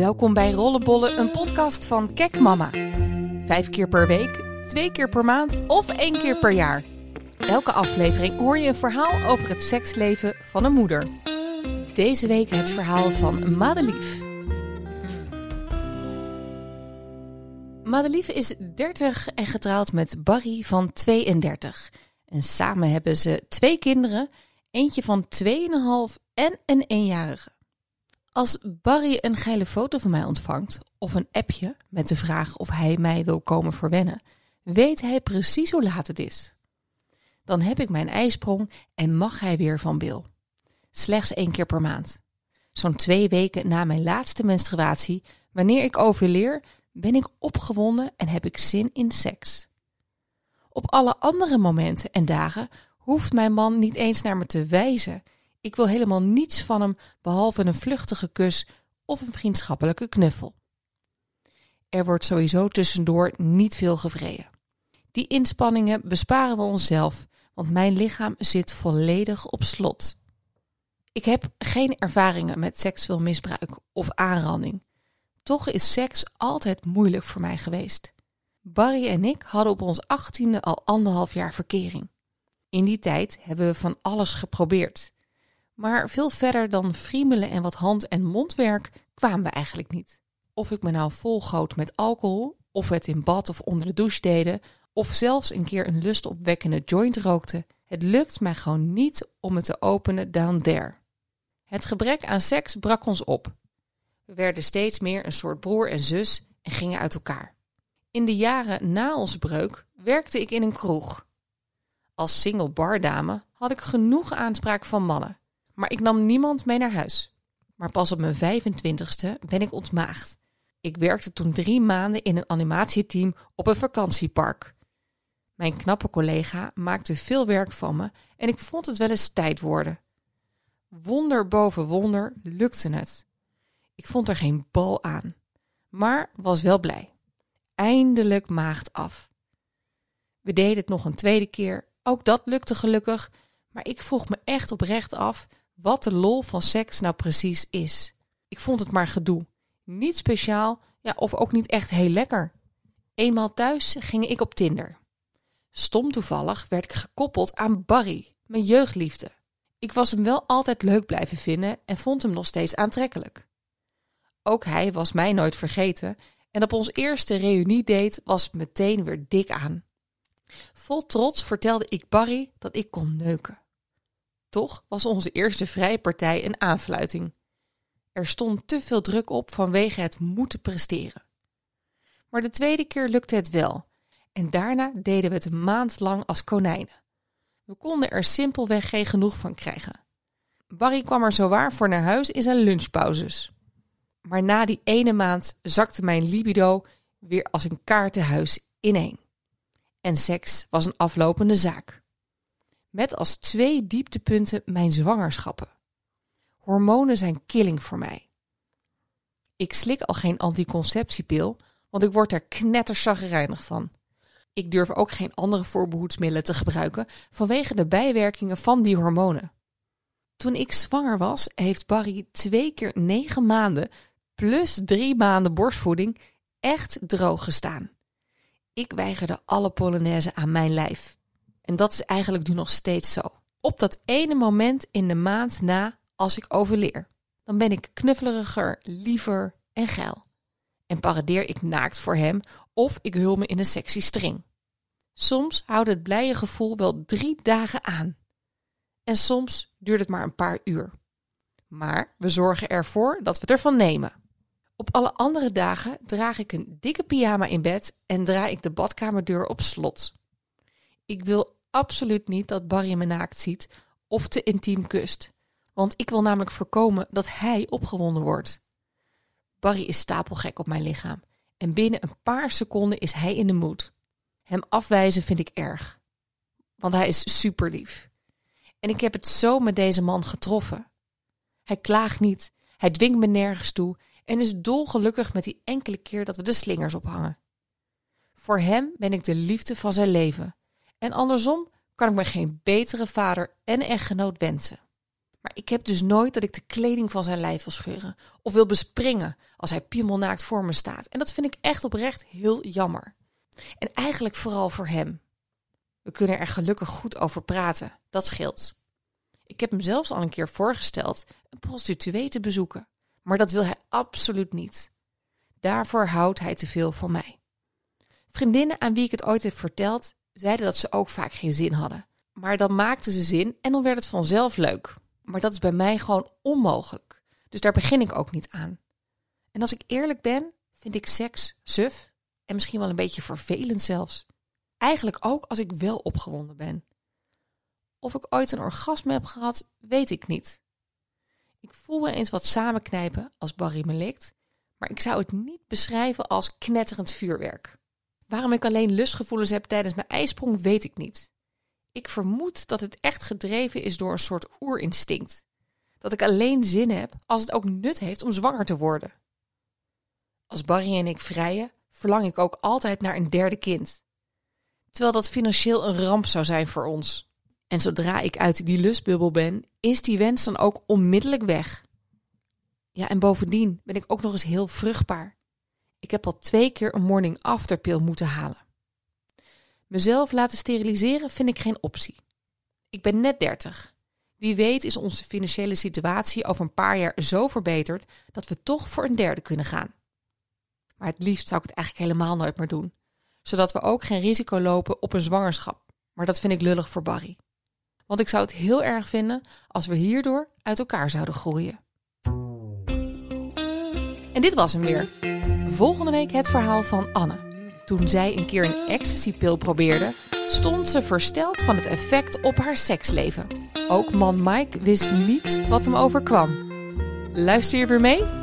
Welkom bij Rollenbollen, een podcast van Kek Mama. Vijf keer per week, twee keer per maand of één keer per jaar. Elke aflevering hoor je een verhaal over het seksleven van een moeder. Deze week het verhaal van Madelief. Madelief is 30 en getrouwd met Barry van 32. En samen hebben ze twee kinderen, eentje van 2,5 en een eenjarige. Als Barry een geile foto van mij ontvangt of een appje met de vraag of hij mij wil komen verwennen, weet hij precies hoe laat het is. Dan heb ik mijn ijsprong en mag hij weer van Bill. Slechts één keer per maand. Zo'n twee weken na mijn laatste menstruatie, wanneer ik overleer, ben ik opgewonden en heb ik zin in seks. Op alle andere momenten en dagen hoeft mijn man niet eens naar me te wijzen ik wil helemaal niets van hem behalve een vluchtige kus of een vriendschappelijke knuffel. Er wordt sowieso tussendoor niet veel gevreden. Die inspanningen besparen we onszelf, want mijn lichaam zit volledig op slot. Ik heb geen ervaringen met seksueel misbruik of aanranding. Toch is seks altijd moeilijk voor mij geweest. Barry en ik hadden op ons achttiende al anderhalf jaar verkering. In die tijd hebben we van alles geprobeerd. Maar veel verder dan friemelen en wat hand- en mondwerk kwamen we eigenlijk niet. Of ik me nou volgoot met alcohol, of het in bad of onder de douche deden, of zelfs een keer een lustopwekkende joint rookte, het lukt mij gewoon niet om het te openen down there. Het gebrek aan seks brak ons op. We werden steeds meer een soort broer en zus en gingen uit elkaar. In de jaren na onze breuk werkte ik in een kroeg. Als single bardame had ik genoeg aanspraak van mannen maar ik nam niemand mee naar huis. Maar pas op mijn 25ste ben ik ontmaagd. Ik werkte toen drie maanden in een animatieteam op een vakantiepark. Mijn knappe collega maakte veel werk van me en ik vond het wel eens tijd worden. Wonder boven wonder lukte het. Ik vond er geen bal aan, maar was wel blij. Eindelijk maagd af. We deden het nog een tweede keer, ook dat lukte gelukkig, maar ik vroeg me echt oprecht af wat de lol van seks nou precies is. Ik vond het maar gedoe. Niet speciaal, ja, of ook niet echt heel lekker. Eenmaal thuis ging ik op Tinder. Stom toevallig werd ik gekoppeld aan Barry, mijn jeugdliefde. Ik was hem wel altijd leuk blijven vinden en vond hem nog steeds aantrekkelijk. Ook hij was mij nooit vergeten en op ons eerste reuniedate was het meteen weer dik aan. Vol trots vertelde ik Barry dat ik kon neuken. Toch was onze eerste vrije partij een aanfluiting. Er stond te veel druk op vanwege het moeten presteren. Maar de tweede keer lukte het wel. En daarna deden we het een maand lang als konijnen. We konden er simpelweg geen genoeg van krijgen. Barry kwam er zowaar voor naar huis in zijn lunchpauzes. Maar na die ene maand zakte mijn libido weer als een kaartenhuis ineen. En seks was een aflopende zaak. Met als twee dieptepunten mijn zwangerschappen. Hormonen zijn killing voor mij. Ik slik al geen anticonceptiepil, want ik word er knettersaggerijnig van. Ik durf ook geen andere voorbehoedsmiddelen te gebruiken vanwege de bijwerkingen van die hormonen. Toen ik zwanger was, heeft Barry twee keer negen maanden plus drie maanden borstvoeding echt droog gestaan. Ik weigerde alle polonaise aan mijn lijf. En dat is eigenlijk nu nog steeds zo. Op dat ene moment in de maand na als ik overleer. Dan ben ik knuffeliger, liever en geil. En paradeer ik naakt voor hem of ik hul me in een sexy string. Soms houdt het blije gevoel wel drie dagen aan. En soms duurt het maar een paar uur. Maar we zorgen ervoor dat we het ervan nemen. Op alle andere dagen draag ik een dikke pyjama in bed en draai ik de badkamerdeur op slot. Ik wil absoluut niet dat Barry me naakt ziet of te intiem kust. Want ik wil namelijk voorkomen dat hij opgewonden wordt. Barry is stapelgek op mijn lichaam. En binnen een paar seconden is hij in de moed. Hem afwijzen vind ik erg. Want hij is super lief. En ik heb het zo met deze man getroffen. Hij klaagt niet, hij dwingt me nergens toe en is dolgelukkig met die enkele keer dat we de slingers ophangen. Voor hem ben ik de liefde van zijn leven. En andersom kan ik me geen betere vader en echtgenoot wensen. Maar ik heb dus nooit dat ik de kleding van zijn lijf wil scheuren of wil bespringen als hij piemelnaakt voor me staat. En dat vind ik echt oprecht heel jammer. En eigenlijk vooral voor hem. We kunnen er gelukkig goed over praten, dat scheelt. Ik heb hem zelfs al een keer voorgesteld een prostituee te bezoeken, maar dat wil hij absoluut niet. Daarvoor houdt hij te veel van mij. Vriendinnen aan wie ik het ooit heb verteld, zeiden dat ze ook vaak geen zin hadden. Maar dan maakten ze zin en dan werd het vanzelf leuk. Maar dat is bij mij gewoon onmogelijk. Dus daar begin ik ook niet aan. En als ik eerlijk ben, vind ik seks suf en misschien wel een beetje vervelend zelfs. Eigenlijk ook als ik wel opgewonden ben. Of ik ooit een orgasme heb gehad, weet ik niet. Ik voel me eens wat samenknijpen als Barry me likt, maar ik zou het niet beschrijven als knetterend vuurwerk. Waarom ik alleen lustgevoelens heb tijdens mijn ijsprong, weet ik niet. Ik vermoed dat het echt gedreven is door een soort oerinstinct. Dat ik alleen zin heb als het ook nut heeft om zwanger te worden. Als Barry en ik vrijen, verlang ik ook altijd naar een derde kind. Terwijl dat financieel een ramp zou zijn voor ons. En zodra ik uit die lustbubbel ben, is die wens dan ook onmiddellijk weg. Ja, en bovendien ben ik ook nog eens heel vruchtbaar. Ik heb al twee keer een morning after pil moeten halen. Mezelf laten steriliseren vind ik geen optie. Ik ben net 30. Wie weet is onze financiële situatie over een paar jaar zo verbeterd dat we toch voor een derde kunnen gaan. Maar het liefst zou ik het eigenlijk helemaal nooit meer doen, zodat we ook geen risico lopen op een zwangerschap. Maar dat vind ik lullig voor Barry. Want ik zou het heel erg vinden als we hierdoor uit elkaar zouden groeien. En dit was hem weer. Volgende week het verhaal van Anne. Toen zij een keer een ecstasy-pil probeerde, stond ze versteld van het effect op haar seksleven. Ook man Mike wist niet wat hem overkwam. Luister je weer mee?